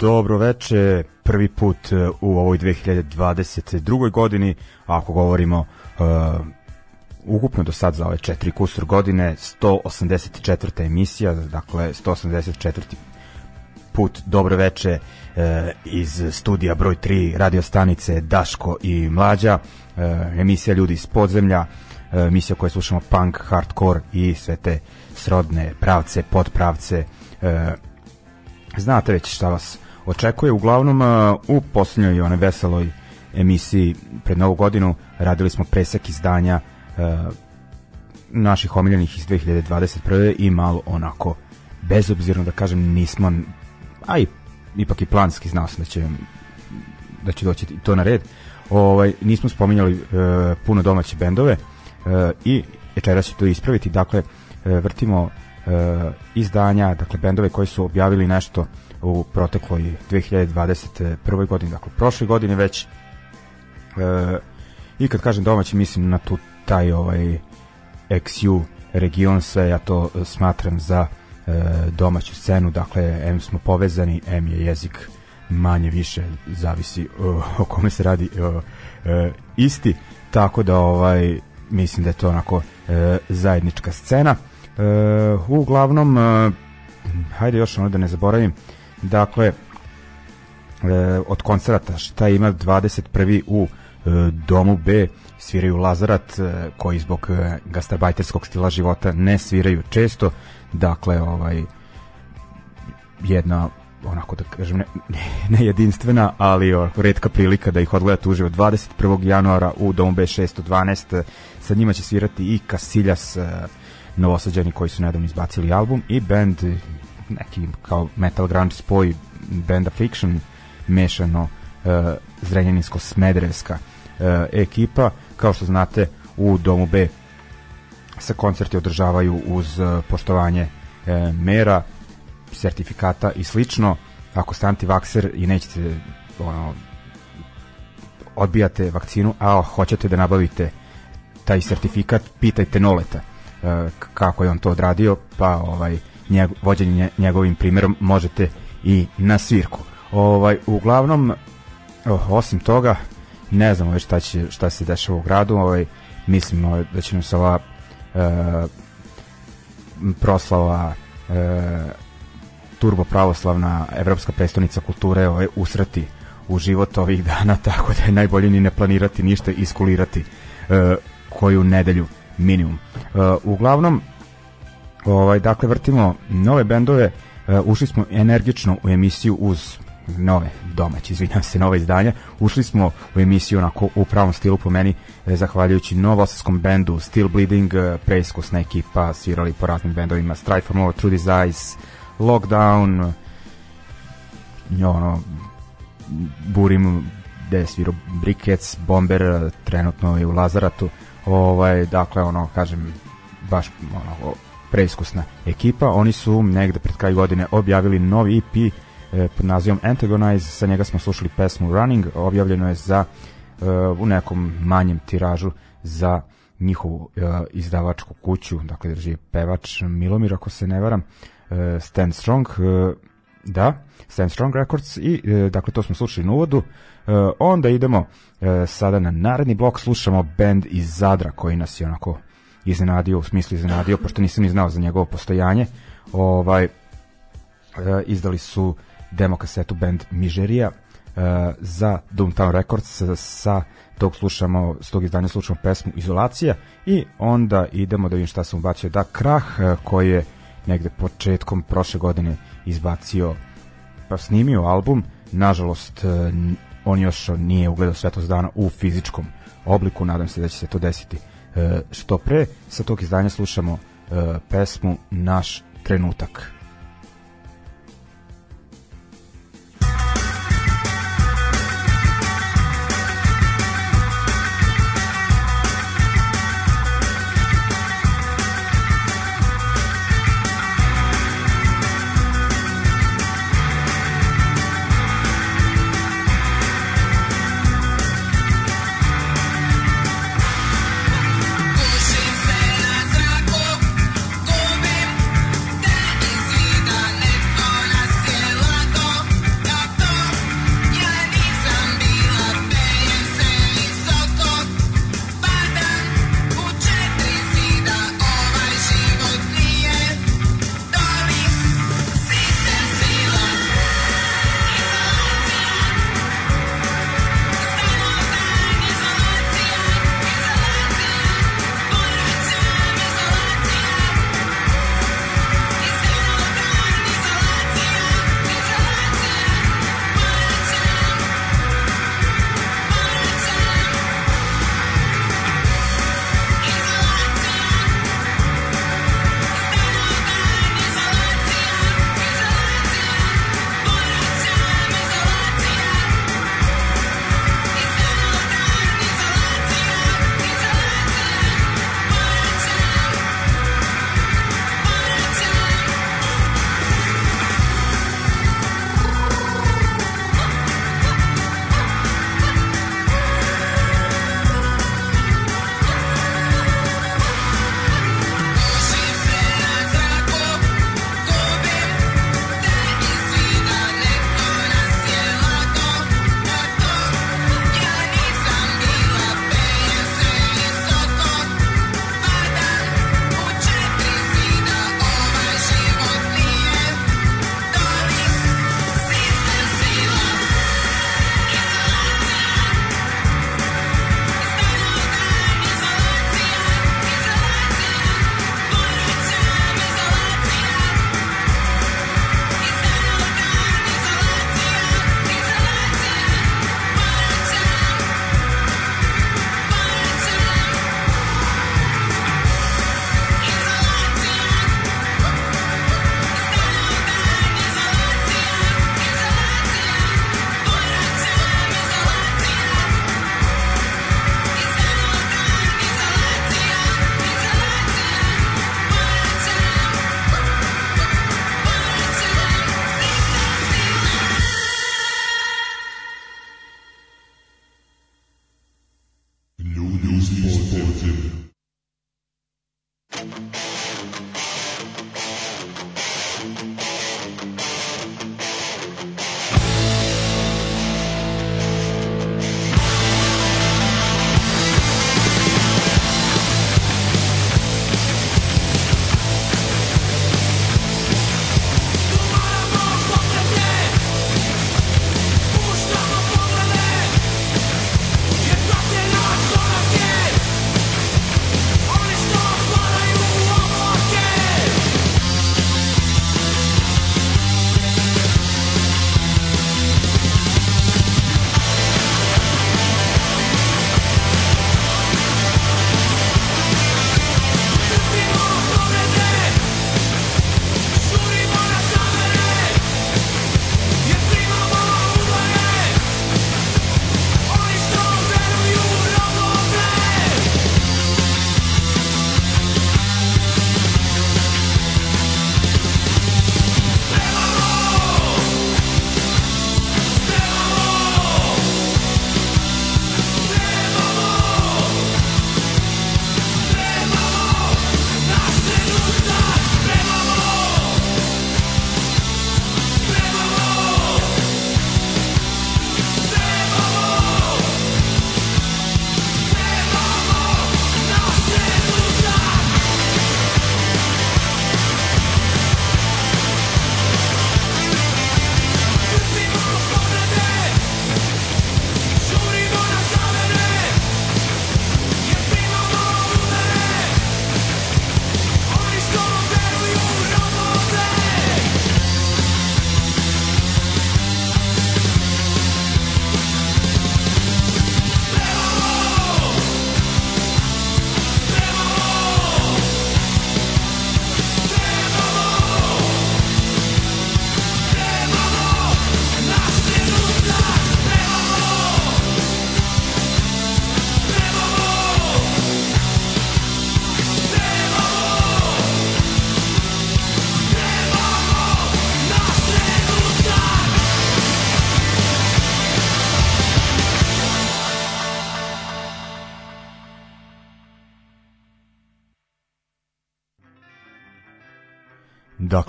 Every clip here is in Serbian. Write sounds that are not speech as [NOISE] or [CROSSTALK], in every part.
Dobro veče, prvi put e, u ovoj 2022. godini, ako govorimo uh, ukupno do sad za ove četiri kusur godine, 184. emisija, dakle 184. put dobro veče uh, iz studija broj 3 radio stanice Daško i Mlađa, uh, emisija Ljudi iz podzemlja, uh, emisija koja slušamo punk, hardcore i sve te srodne pravce, podpravce, uh, znate već šta vas očekuje. Uglavnom, u posljednjoj one veseloj emisiji pred novu godinu radili smo presek izdanja naših omiljenih iz 2021. i malo onako bezobzirno da kažem nismo a i ipak i planski znao sam da će da će doći to na red ovaj, nismo spominjali uh, puno domaće bendove uh, i večeras će to ispraviti dakle uh, vrtimo uh, izdanja dakle bendove koji su objavili nešto u protekloj 2021. godini, dakle prošle godine već e, i kad kažem domaći mislim na tu taj ovaj XU region sve ja to smatram za e, domaću scenu, dakle M smo povezani, M je jezik manje više zavisi o, o kome se radi o, e, isti, tako da ovaj mislim da je to onako e, zajednička scena. E, uglavnom e, hajde još ono da ne zaboravim Dakle, e, od koncerata šta ima 21. u e, domu B sviraju Lazarat e, koji zbog e, gastarbajterskog stila života ne sviraju često dakle ovaj jedna onako da kažem ne, ne jedinstvena ali ovako, redka prilika da ih odgledate uživo 21. januara u domu B 612 sa njima će svirati i Kasiljas e, novosađani koji su nedavno izbacili album i band neki kao metal grunge spoj benda Fiction mešano uh, zrenjaninsko-smederevska uh, ekipa kao što znate u domu B se koncerti održavaju uz e, poštovanje e, mera, sertifikata i slično. Ako ste antivakser i nećete ono, odbijate vakcinu, a hoćete da nabavite taj sertifikat, pitajte Noleta e, kako je on to odradio, pa ovaj njeg, vođenje njegovim primjerom možete i na svirku. Ovaj uglavnom oh, osim toga ne znamo već šta će šta se dešava u gradu, ovaj mislim ovaj, da će nam se ova e, proslava e, turbo pravoslavna evropska prestonica kulture ovaj, usrati u život ovih dana, [LAUGHS] tako da je najbolje ni ne planirati ništa, iskulirati e, koju nedelju minimum. E, uglavnom, ovaj, dakle, vrtimo nove bendove, e, ušli smo energično u emisiju uz nove domaće, izvinjam se, nove izdanja. Ušli smo u emisiju onako u pravom stilu po meni, e, zahvaljujući novosavskom bendu Still Bleeding, e, preiskusna ekipa, svirali po raznim bendovima, Strike for More, These Eyes, Lockdown, ono, Burim, gde je svirao Brickets, Bomber, trenutno je u Lazaratu, ovaj, dakle, ono, kažem, baš ono, preiskusna ekipa. Oni su negde pred kraj godine objavili novi EP e, pod nazivom Antagonize, sa njega smo slušali pesmu Running, objavljeno je za e, u nekom manjem tiražu za njihovu e, izdavačku kuću, dakle drži pevač Milomir, ako se ne varam, Stand Strong, da, Stand Strong Records. I dakle to smo slušali na uvodu. Onda idemo sada na naredni blok, slušamo band iz Zadra koji nas je onako iznenadio, u smislu iznenadio, pošto nisam ni znao za njegovo postojanje. Ovaj, e, izdali su demo kasetu band Mižerija e, za Doomtown Records sa tog slušamo, s tog izdanja slušamo pesmu Izolacija i onda idemo da vidim šta sam ubacio da Krah e, koji je negde početkom prošle godine izbacio pa snimio album nažalost on još nije ugledao svetlost dana u fizičkom obliku nadam se da će se to desiti što pre sa tog izdanja slušamo e, pesmu Naš trenutak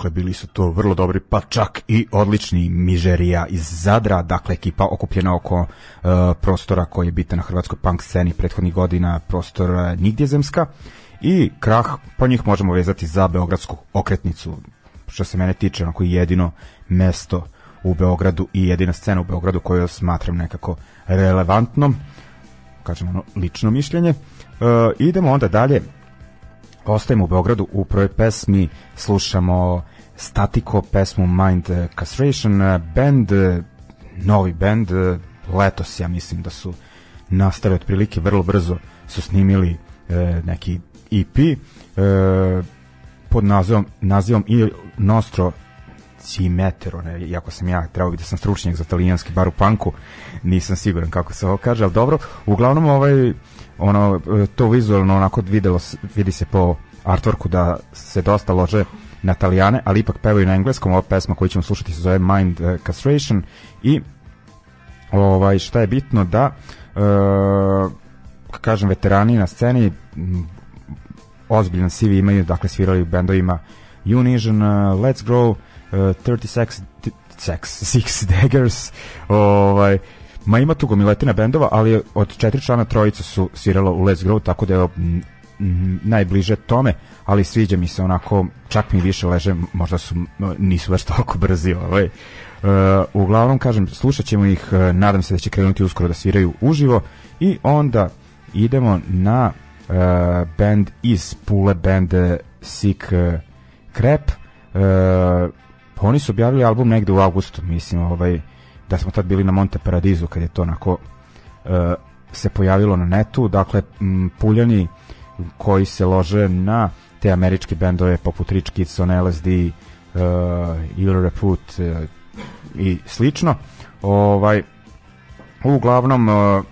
Dakle, bili su to vrlo dobri, pa čak i odlični Mižerija iz Zadra, dakle ekipa okupljena oko uh, prostora koji je bitan na hrvatskoj punk sceni prethodnih godina, prostor uh, Nigdjezemska. I krah, po njih možemo vezati za Beogradsku okretnicu, što se mene tiče, onako jedino mesto u Beogradu i jedina scena u Beogradu koju smatram nekako relevantnom, kažem ono, lično mišljenje. Uh, idemo onda dalje, ostajemo u Beogradu u prvoj pesmi slušamo Statiko pesmu Mind Castration band novi band letos ja mislim da su nastali otprilike vrlo brzo su snimili e, neki EP e, pod nazivom, nazivom Il Nostro Cimetero, ne, iako sam ja trebao da sam stručnjak za talijanski bar u panku, nisam siguran kako se ovo kaže, ali dobro, uglavnom ovaj ono to vizualno onako videlo vidi se po artworku da se dosta lože na italijane, ali ipak pevaju na engleskom. Ova pesma koju ćemo slušati se zove Mind uh, Castration i ovaj šta je bitno da uh, kažem veterani na sceni m, ozbiljan CV imaju, dakle svirali u bendovima Unision, uh, Let's Grow, uh, 36 Sex, Six Daggers, ovaj, ma ima tu gomiletina bendova, ali od četiri člana trojica su svirala u Let's Grow, tako da je najbliže tome, ali sviđa mi se onako, čak mi više leže, možda su, nisu baš toliko brzi ovaj. Uh, uglavnom kažem, slušat ćemo ih, uh, nadam se da će krenuti uskoro da sviraju uživo i onda idemo na uh, band iz Pule, band Sick Crap uh, oni su objavili album negde u augustu, mislim, ovaj, da smo tad bili na Monte Paradizu kad je to onako uh, se pojavilo na netu, dakle Puljani koji se lože na te američke bendove poput Rich Kids on LSD, uh, Ill Reput uh, i slično. Ovaj, uglavnom uh,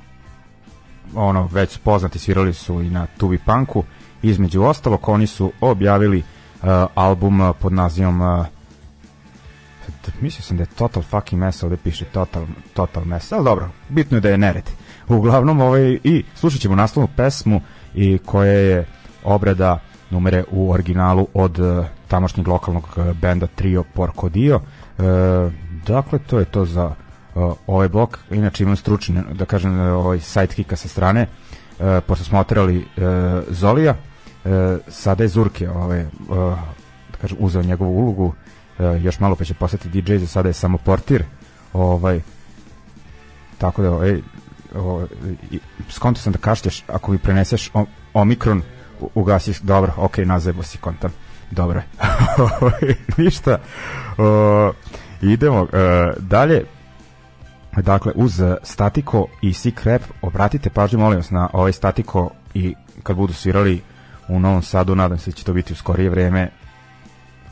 ono već poznati svirali su i na Tubi Punku između ostalog oni su objavili uh, album uh, pod nazivom uh, mislio sam da je Total Fucking Mess ovde piše Total, total Mess, ali dobro bitno je da je nered uglavnom ovaj, i slušat ćemo naslovnu pesmu i koja je obrada numere u originalu od uh, tamošnjeg lokalnog uh, benda Trio Porco Dio. Uh, dakle, to je to za uh, ovaj blok. Inače imam stručni, da kažem, ovaj sidekicka sa strane, uh, pošto smo oterali uh, Zolija, uh, sada je Zurke ovaj, uh, da kažem, uzeo njegovu ulogu, uh, još malo pa će postati DJ, za sada je samo portir, ovaj, tako da ovaj, ovaj, skonto sam da kašlješ ako mi preneseš o, Omikron ugasi, dobro, ok, nazajbo si kontam. Dobro. [LAUGHS] Ništa. O, idemo uh, dalje. Dakle, uz Statiko i Sick Rap, obratite pažnju, molim vas, na ovaj Statiko i kad budu svirali u Novom Sadu, nadam se da će to biti u skorije vreme,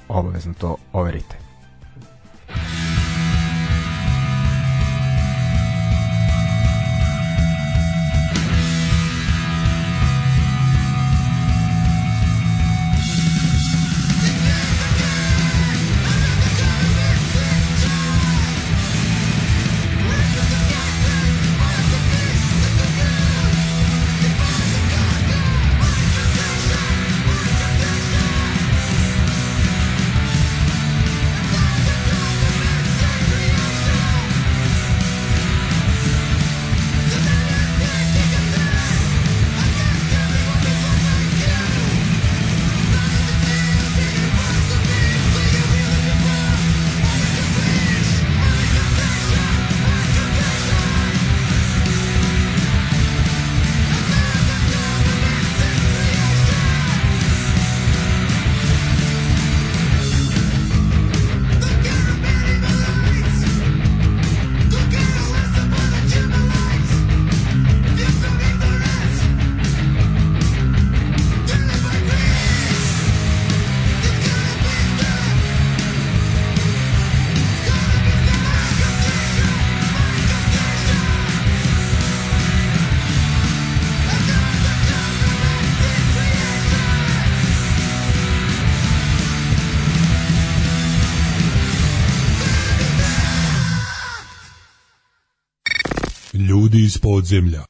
obavezno to overite. Iz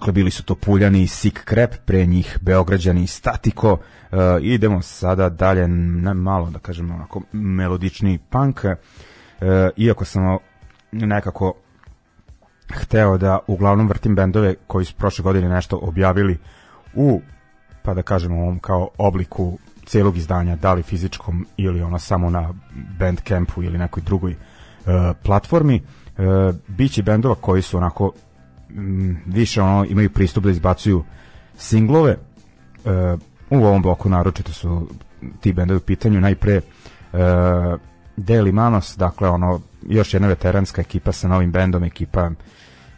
Dakle, bili su to Puljani i Sik Krep, pre njih Beograđani i Statiko. Uh, idemo sada dalje na malo, da kažem, onako melodični punk. Uh, iako sam nekako hteo da uglavnom vrtim bendove koji su prošle godine nešto objavili u, pa da kažemo, ovom kao obliku celog izdanja, da li fizičkom ili ono samo na Bandcampu ili nekoj drugoj uh, platformi. Uh, biće bendova koji su onako više ono imaju pristup da izbacuju singlove. Uh, u ovom bloku naročito su ti bendovi u pitanju. Najpre uh, Deli Manos, dakle ono još jedna veteranska ekipa sa novim bendom, ekipa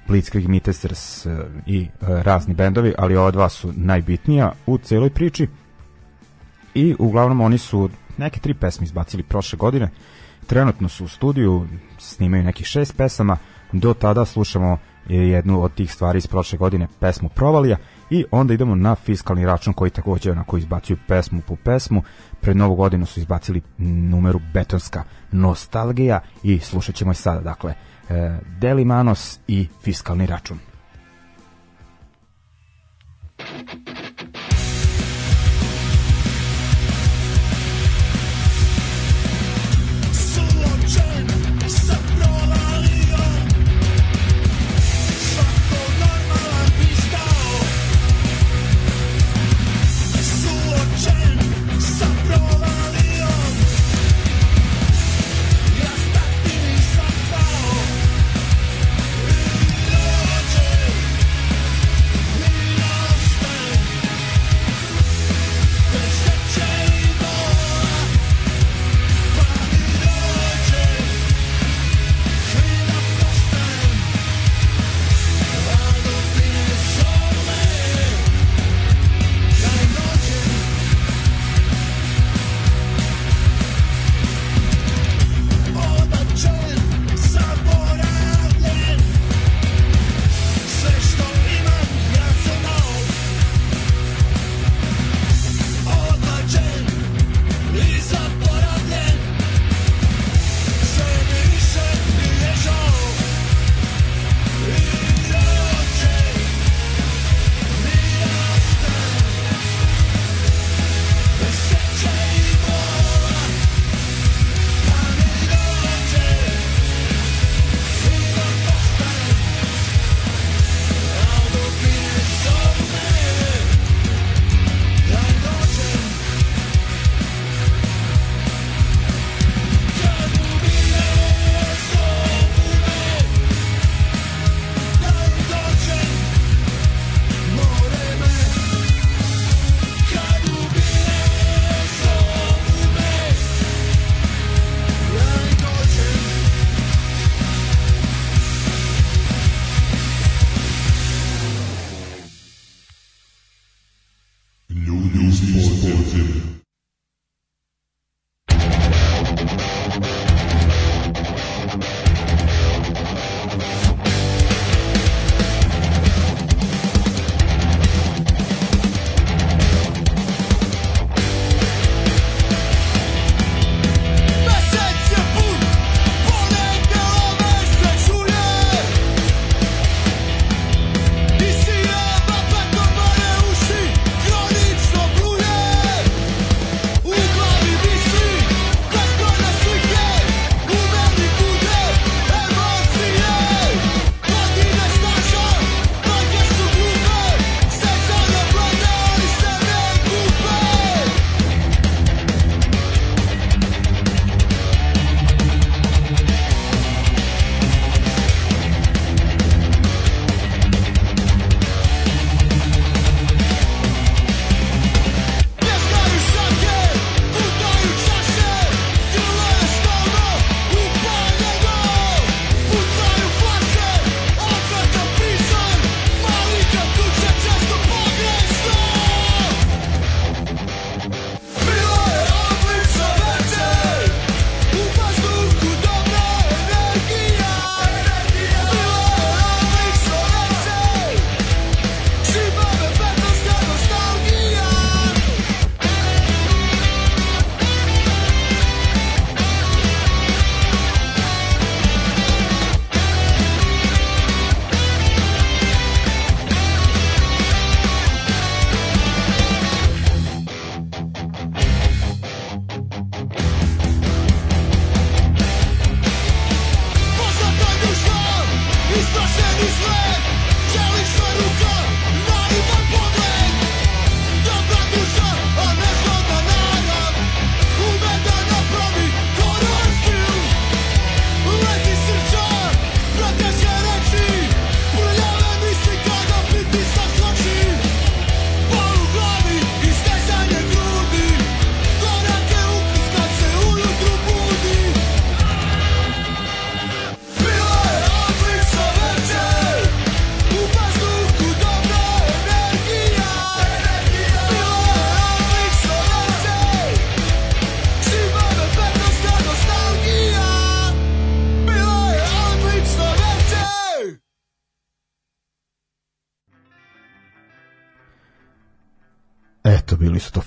Blitzkrieg, Mitesters uh, i uh, razni bendovi, ali ova dva su najbitnija u celoj priči. I uglavnom oni su neke tri pesme izbacili prošle godine. Trenutno su u studiju snimaju nekih šest pesama. Do tada slušamo jednu od tih stvari iz prošle godine pesmu Provalija. I onda idemo na fiskalni račun koji takođe onako izbacuju pesmu po pesmu. Pred novu godinu su izbacili numeru Betonska nostalgija i slušat ćemo i sada dakle Deli Manos i fiskalni račun. Ja stati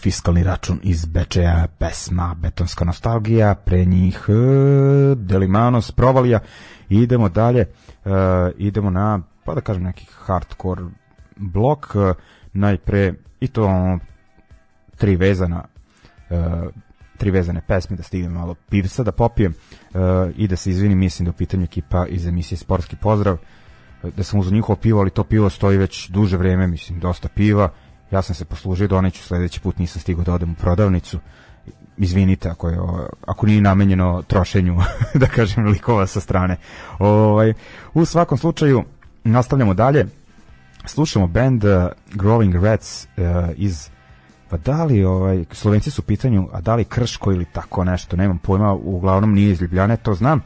fiskalni račun iz Bečeja, pesma Betonska nostalgija, pre njih uh, Delimanos, Provalija. Idemo dalje, uh, idemo na, pa da kažem, neki hardcore blok, uh, najpre, i to ono, tri vezana tri vezane pesme, da stignem malo pivca, da popijem. I da se izvinim, mislim da u pitanju ekipa iz emisije Sportski pozdrav, da sam uzu njihovo pivo, ali to pivo stoji već duže vreme, mislim, dosta piva, ja sam se poslužio, doneću sledeći put, nisam stigao da odem u prodavnicu, izvinite ako je ako nije namenjeno trošenju [LAUGHS] da kažem likova sa strane. Ovaj u svakom slučaju nastavljamo dalje. Slušamo band uh, Growing Rats uh, iz pa da li ovaj Slovenci su u pitanju, a da li Krško ili tako nešto, nemam pojma, uglavnom nije iz Ljubljane, to znam.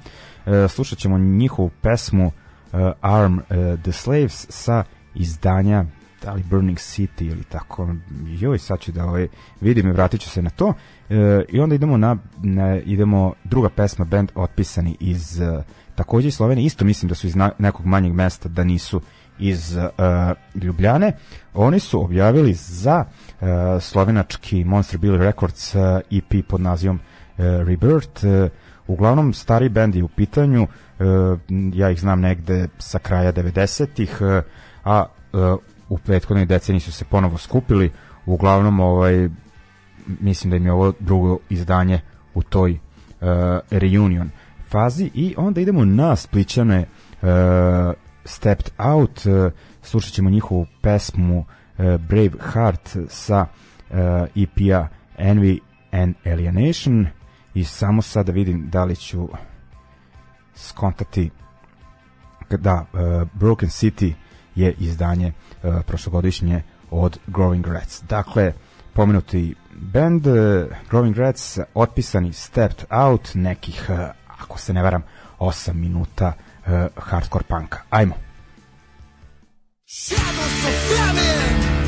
Uh, slušat ćemo njihovu pesmu uh, Arm uh, the Slaves sa izdanja da li Burning City ili tako, joj, sad ću da ovaj, vidim i vratit ću se na to. E, I onda idemo na, na, idemo druga pesma, band otpisani iz uh, takođe iz Slovenije, isto mislim da su iz na, nekog manjeg mesta, da nisu iz uh, Ljubljane. Oni su objavili za uh, slovenački Monster Bill Records uh, EP pod nazivom uh, Rebirth. Uh, uglavnom stari bend je u pitanju, uh, ja ih znam negde sa kraja 90-ih, uh, a uh, u prethodnoj deceniji su se ponovo skupili, uglavnom ovaj mislim da im je ovo drugo izdanje u toj uh, reunion fazi. I onda idemo na spličane uh, Stepped Out, uh, slušat ćemo njihovu pesmu uh, Brave Heart sa uh, EP-a Envy and Alienation. I samo sad da vidim da li ću skontati da uh, Broken City je izdanje uh, prošlogodišnje od Growing Rats. Dakle, pomenuti band uh, Growing Rats otpisani Stepped Out nekih, uh, ako se ne varam, 8 minuta uh, hardcore punka. Ajmo. Shadows of famine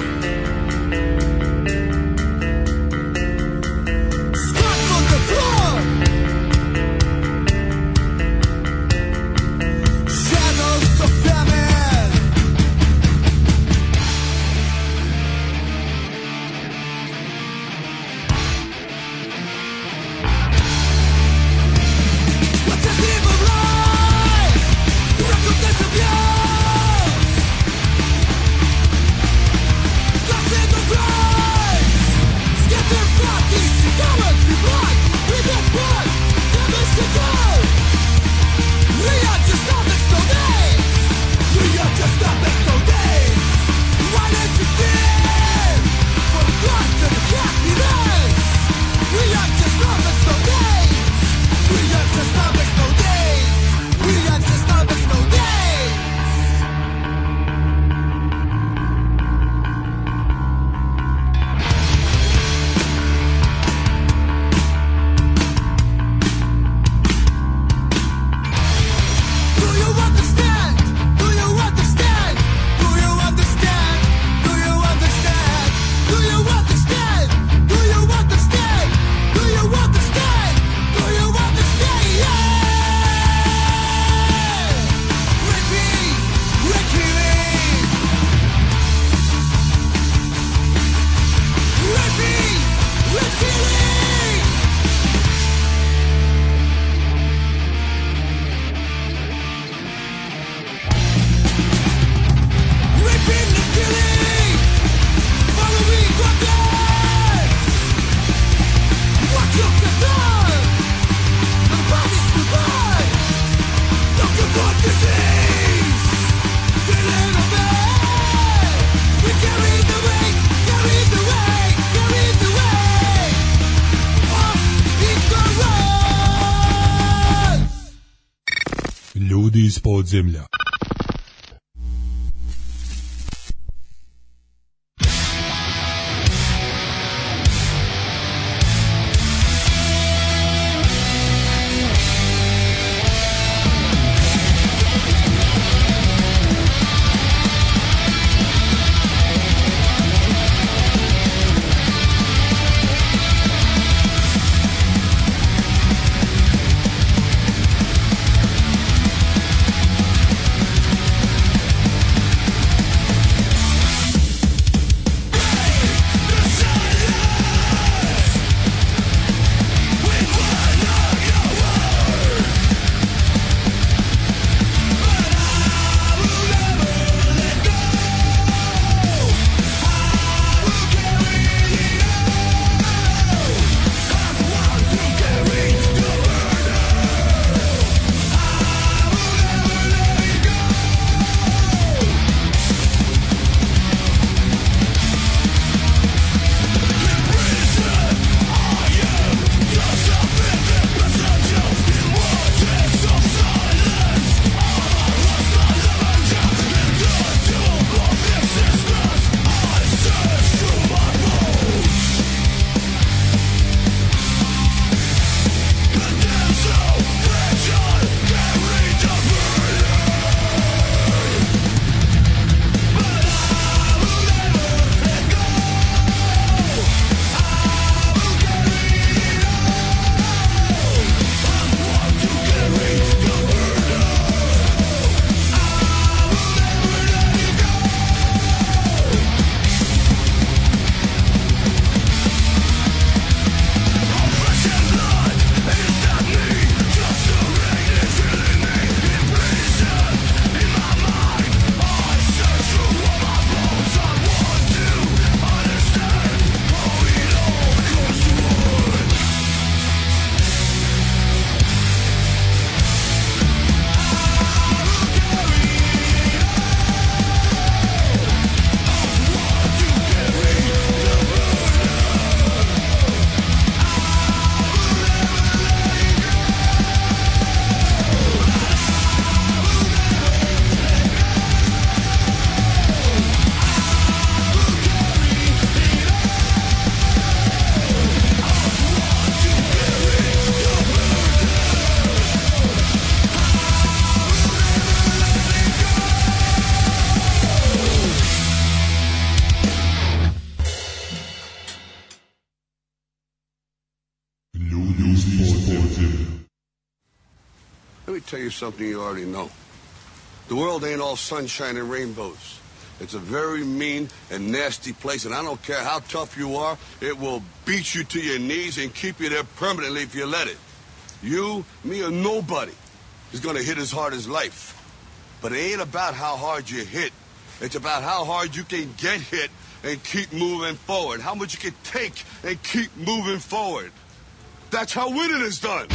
podzemlja. Something you already know. The world ain't all sunshine and rainbows. It's a very mean and nasty place, and I don't care how tough you are, it will beat you to your knees and keep you there permanently if you let it. You, me, or nobody is gonna hit as hard as life. But it ain't about how hard you hit. It's about how hard you can get hit and keep moving forward. How much you can take and keep moving forward. That's how winning is done.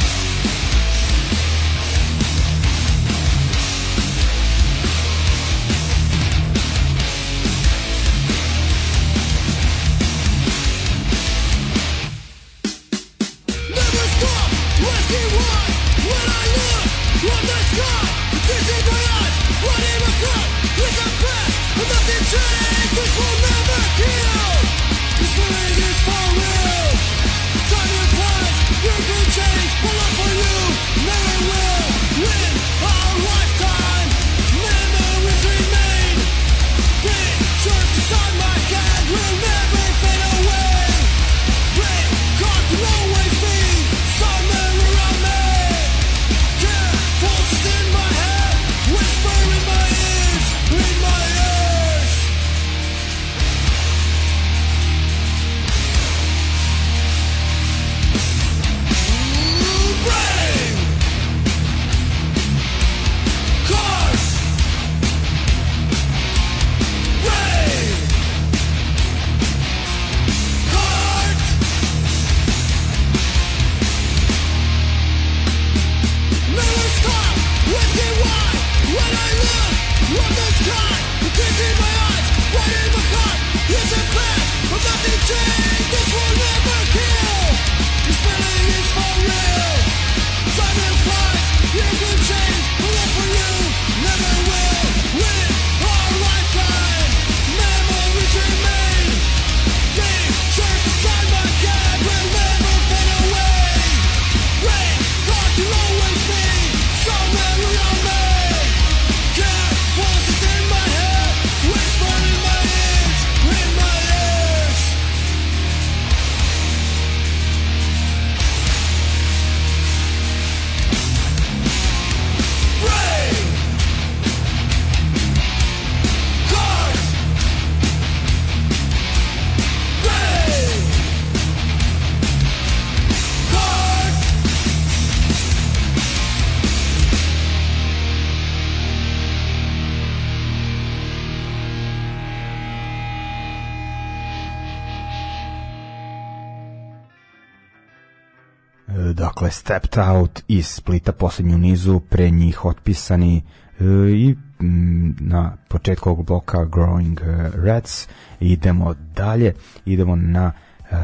Stepped Out iz Splita posljednju u nizu, pre njih otpisani e, i mm, na početku ovog bloka Growing e, Rats. Idemo dalje, idemo na e,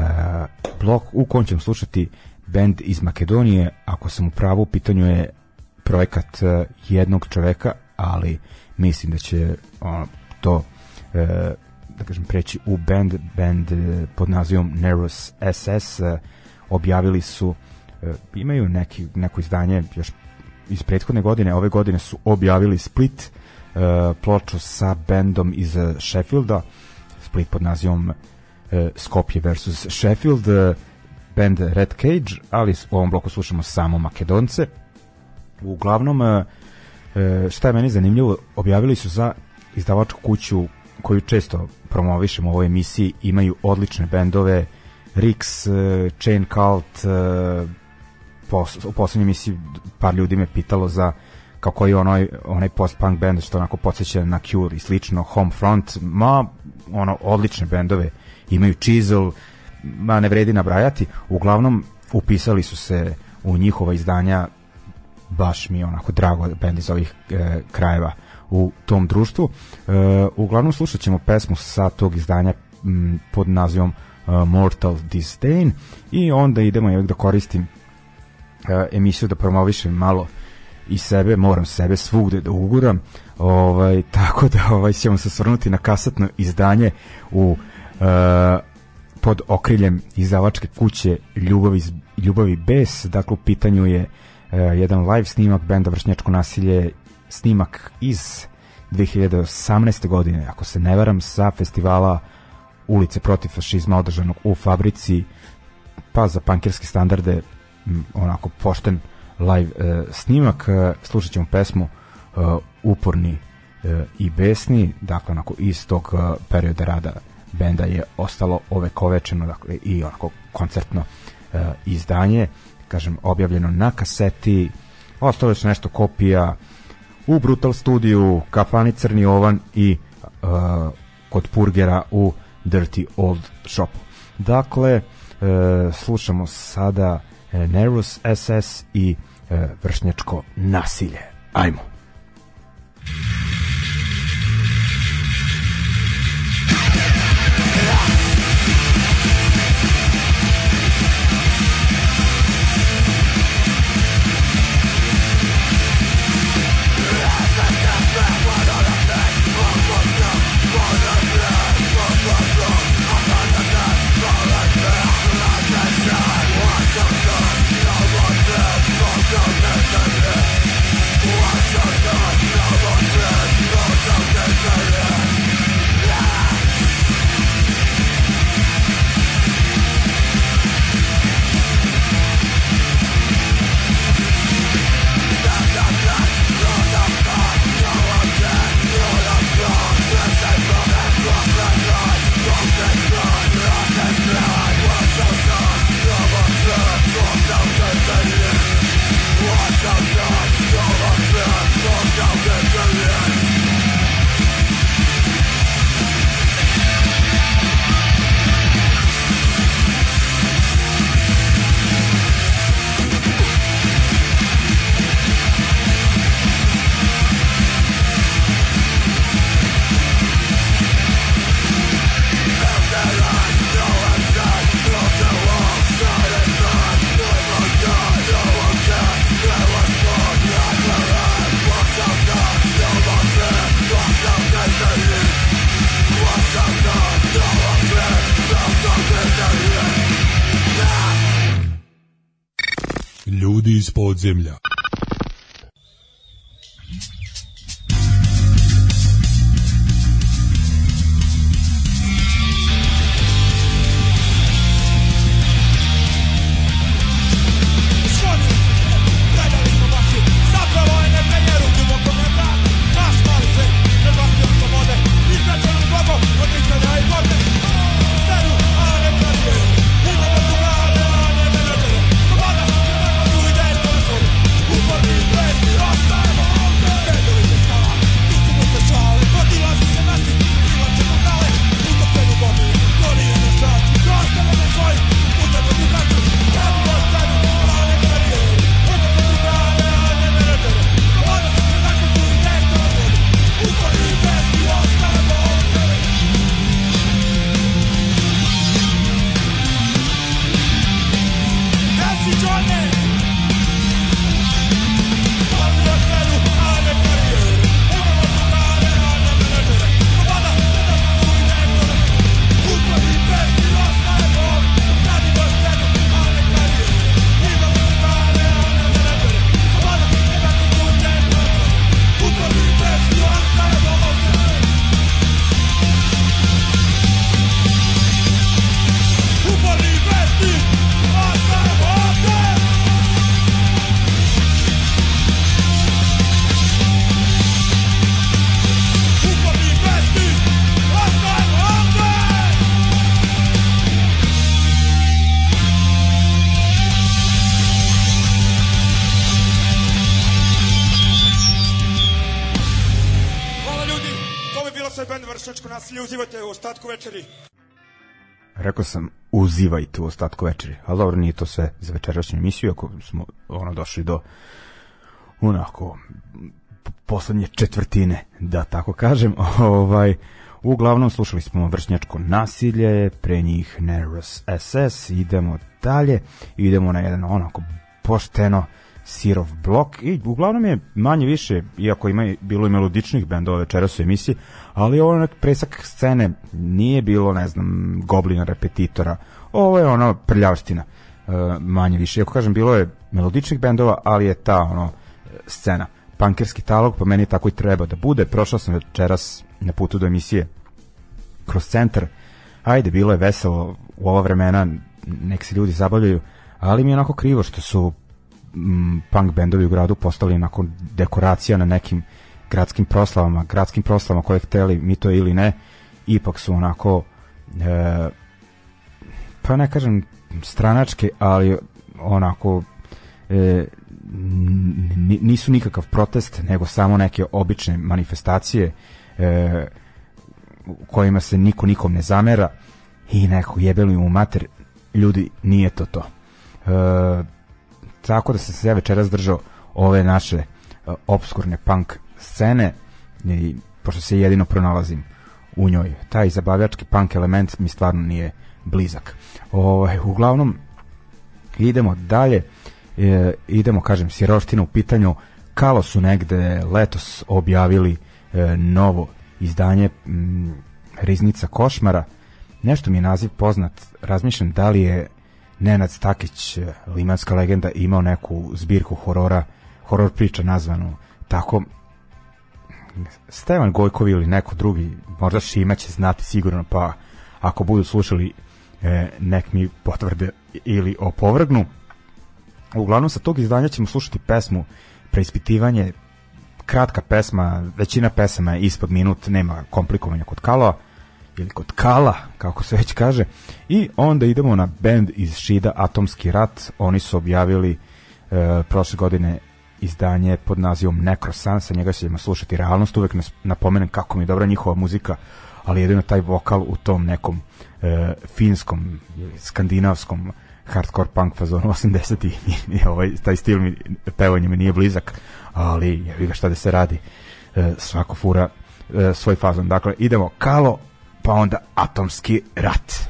blok u kojem ćemo slušati band iz Makedonije, ako sam u pravu, u pitanju je projekat e, jednog čoveka, ali mislim da će ono, to e, da kažem preći u band. Band pod nazivom Neros SS objavili su imaju neki, neko izdanje još iz prethodne godine, ove godine su objavili Split e, ploču sa bendom iz e, Sheffielda Split pod nazivom e, Skopje versus Sheffield e, band Red Cage ali u ovom bloku slušamo samo Makedonce. Uglavnom e, e, šta je meni zanimljivo objavili su za izdavačku kuću koju često promovišemo u ovoj emisiji imaju odlične bendove Rix, e, Chain Cult e, u poslednjoj emisiji par ljudi me pitalo za kako je onaj, onaj post-punk band što onako podsjeća na Cure i slično, Homefront, ma ono, odlične bendove imaju Chisel, ma ne vredi nabrajati, uglavnom upisali su se u njihova izdanja baš mi je onako drago bend iz ovih e, krajeva u tom društvu. E, uglavnom slušat ćemo pesmu sa tog izdanja m, pod nazivom e, Mortal Disdain i onda idemo da koristim emisiju da promovišem malo i sebe, moram sebe svugde da uguram ovaj, tako da ovaj, ćemo se svrnuti na kasetno izdanje u e, pod okriljem izdavačke kuće Ljubavi, Ljubavi Bes, dakle u pitanju je e, jedan live snimak benda Vršnjačko nasilje, snimak iz 2018. godine, ako se ne varam, sa festivala ulice protiv fašizma održanog u fabrici, pa za pankirske standarde onako pošten live e, snimak. E, slušat ćemo pesmu e, Uporni e, i besni, dakle onako iz tog e, perioda rada benda je ostalo ove kovečeno dakle, i onako koncertno e, izdanje, kažem, objavljeno na kaseti, ostalo je nešto kopija u Brutal studiju, kafani Crni Ovan i uh, kod Purgera u Dirty Old Shopu. Dakle, uh, slušamo sada Nervous SS i uh, vršnjačko nasilje. Ajmo. Vršnjačko nasilje, uživajte u ostatku večeri. Rekao sam uzivajte u ostatku večeri, ali dobro nije to sve za večerašnju emisiju, ako smo ono došli do onako poslednje četvrtine, da tako kažem. [LAUGHS] ovaj Uglavnom slušali smo vršnjačko nasilje, pre njih Nervous SS, idemo dalje, idemo na jedan onako pošteno sirov blok i uglavnom je manje više, iako ima bilo i melodičnih bendova večeras u emisiji, ali ovo je presak scene, nije bilo, ne znam, goblina repetitora, ovo je ono prljavština, e, manje više. Iako kažem, bilo je melodičnih bendova, ali je ta ono scena. Pankerski talog, po meni tako i treba da bude. Prošao sam večeras na putu do emisije kroz centar. Ajde, bilo je veselo u ova vremena, nek se ljudi zabavljaju, ali mi je onako krivo što su m, punk bendovi u gradu postali nakon dekoracija na nekim gradskim proslavama, gradskim proslavama koje hteli mi to ili ne, ipak su onako e, pa ne kažem stranačke, ali onako e, nisu nikakav protest, nego samo neke obične manifestacije e, kojima se niko nikom ne zamera i neko jebeli mu mater ljudi, nije to to. E, tako da sam se ja večeras držao ove naše e, obskurne punk scene i pošto se jedino pronalazim u njoj. Taj zabavljački punk element mi stvarno nije blizak. Ovaj uglavnom idemo dalje. E, idemo, kažem, Siroština u pitanju. Kalo su negde letos objavili e, novo izdanje m, Riznica košmara. Nešto mi je naziv poznat. Razmišljam da li je Nenad Stakić, limanska legenda, imao neku zbirku horora, horor priča nazvanu tako Stevan Gojkovi ili neko drugi, možda Šima će znati sigurno, pa ako budu slušali e, nek mi potvrde ili opovrgnu. Uglavnom sa tog izdanja ćemo slušati pesmu Preispitivanje, kratka pesma, većina pesama je ispod minut, nema komplikovanja kod Kalova ili kod Kala, kako se već kaže. I onda idemo na band iz Šida Atomski rat. Oni su objavili e, prošle godine izdanje pod nazivom Necrosan, sa njega ćemo slušati realnost, uvek napomenem kako mi je dobra njihova muzika, ali jedino taj vokal u tom nekom e, finskom skandinavskom hardcore punk fazonu 80 i ovaj, taj stil mi, pevanja mi nije blizak, ali ja ga šta da se radi, e, svako fura e, svoj fazon. Dakle, idemo Kalo, pa onda Atomski rat.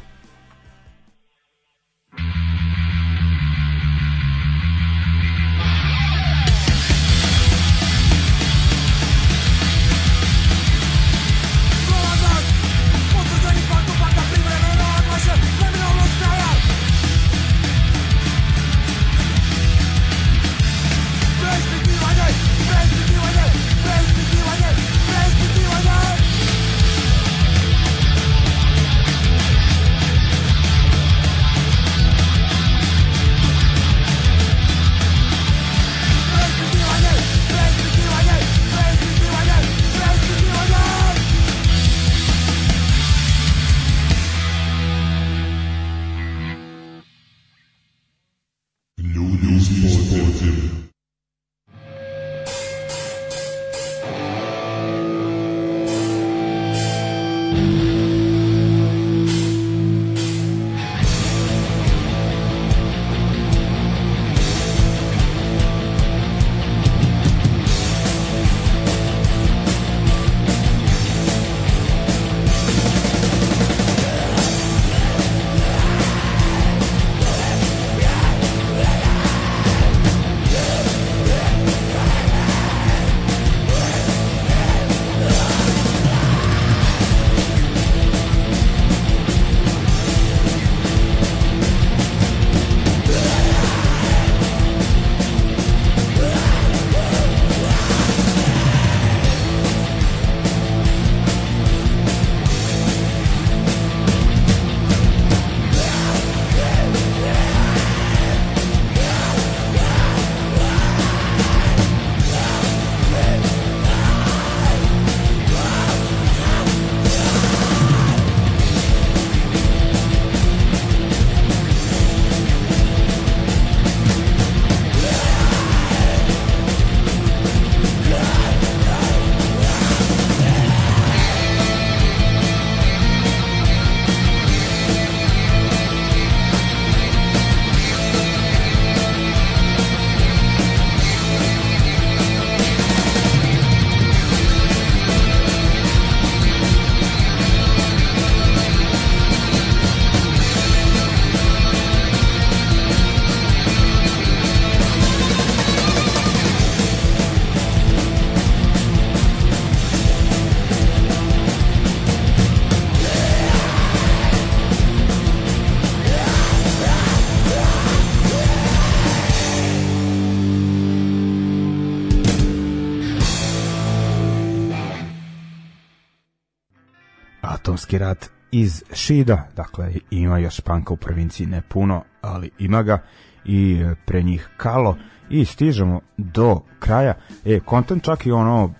Iz Šida, dakle ima još panka u provinciji ne puno, ali ima ga i e, pre njih Kalo i stižemo do kraja. E, kontent čak i ono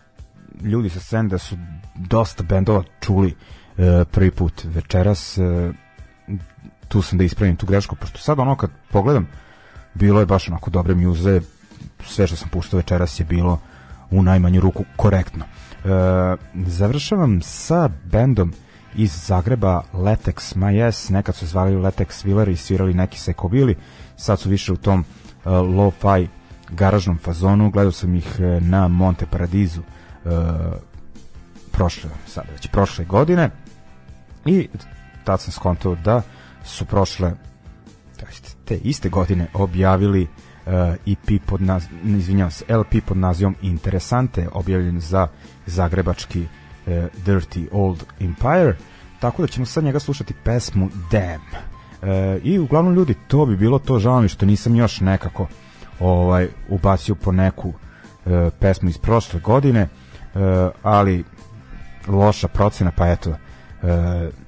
ljudi sa scene da su dosta bendova čuli e, prvi put večeras e, tu sam da ispravim tu grešku pošto sad ono kad pogledam bilo je baš onako dobre muze sve što sam puštao večeras je bilo u najmanju ruku korektno e, završavam sa bendom iz Zagreba Letex Majes, nekad su zvali Letex Willer i svirali neki sekobili, sad su više u tom uh, lo-fi garažnom fazonu, gledao sam ih uh, na Monte Paradizu uh, prošle, sad već prošle godine i tad sam skontao da su prošle te iste godine objavili uh, EP pod naz, izvinjavam se, LP pod nazivom Interesante, objavljen za zagrebački uh, Dirty Old Empire, tako da ćemo sad njega slušati pesmu Damn. E, I uglavnom ljudi, to bi bilo to, žao mi što nisam još nekako ovaj ubacio po neku e, pesmu iz prošle godine, e, ali loša procena, pa eto, e,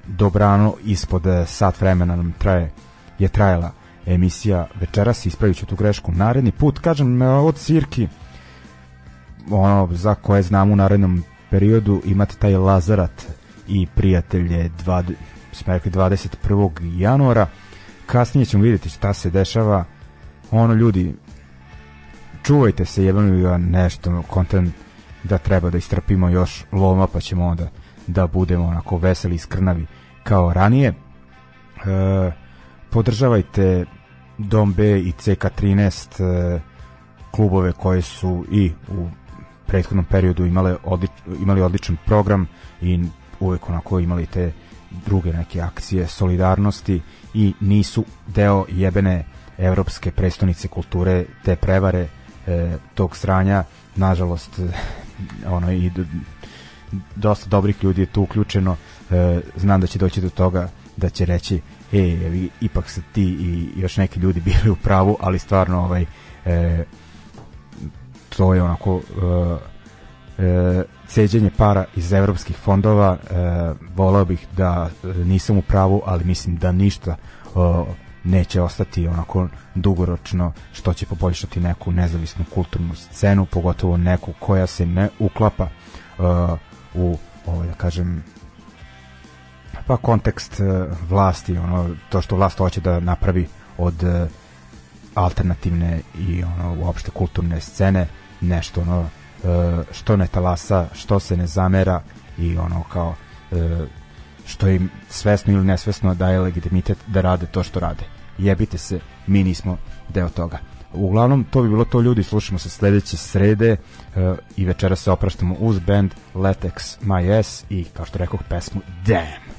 dobrano ispod sat vremena nam traje, je trajala emisija večeras, ispravit ću tu grešku. Naredni put, kažem, od Sirki, ono za koje znam u narednom periodu imate taj Lazarat i prijatelje 20, smo rekli 21. januara kasnije ćemo vidjeti šta se dešava ono ljudi čuvajte se jebano nešto kontent da treba da istrpimo još loma pa ćemo onda da budemo onako veseli i skrnavi kao ranije e, podržavajte Dom B i CK13 e, klubove koje su i u prethodnom periodu imale odlič, imali odličan program i uvek onako imali te druge neke akcije solidarnosti i nisu deo jebene evropske prestonice kulture te prevare e, tog sranja. Nažalost e, ono i dosta dobrih ljudi je tu uključeno. E, znam da će doći do toga da će reći e, ipak su ti i još neki ljudi bili u pravu ali stvarno ovaj e, to je onako e, e, ceđenje para iz evropskih fondova e, volao bih da nisam u pravu ali mislim da ništa e, neće ostati onako dugoročno što će poboljšati neku nezavisnu kulturnu scenu pogotovo neku koja se ne uklapa e, u ovaj da kažem pa kontekst e, vlasti ono to što vlast hoće da napravi od e, alternativne i ono uopšte kulturne scene nešto ono e, što ne talasa, što se ne zamera i ono kao e, što im svesno ili nesvesno daje legitimitet da rade to što rade. Jebite se, mi nismo deo toga. Uglavnom, to bi bilo to ljudi, slušamo se sledeće srede e, i večera se opraštamo uz band Letex My S i kao što rekoh pesmu Damn.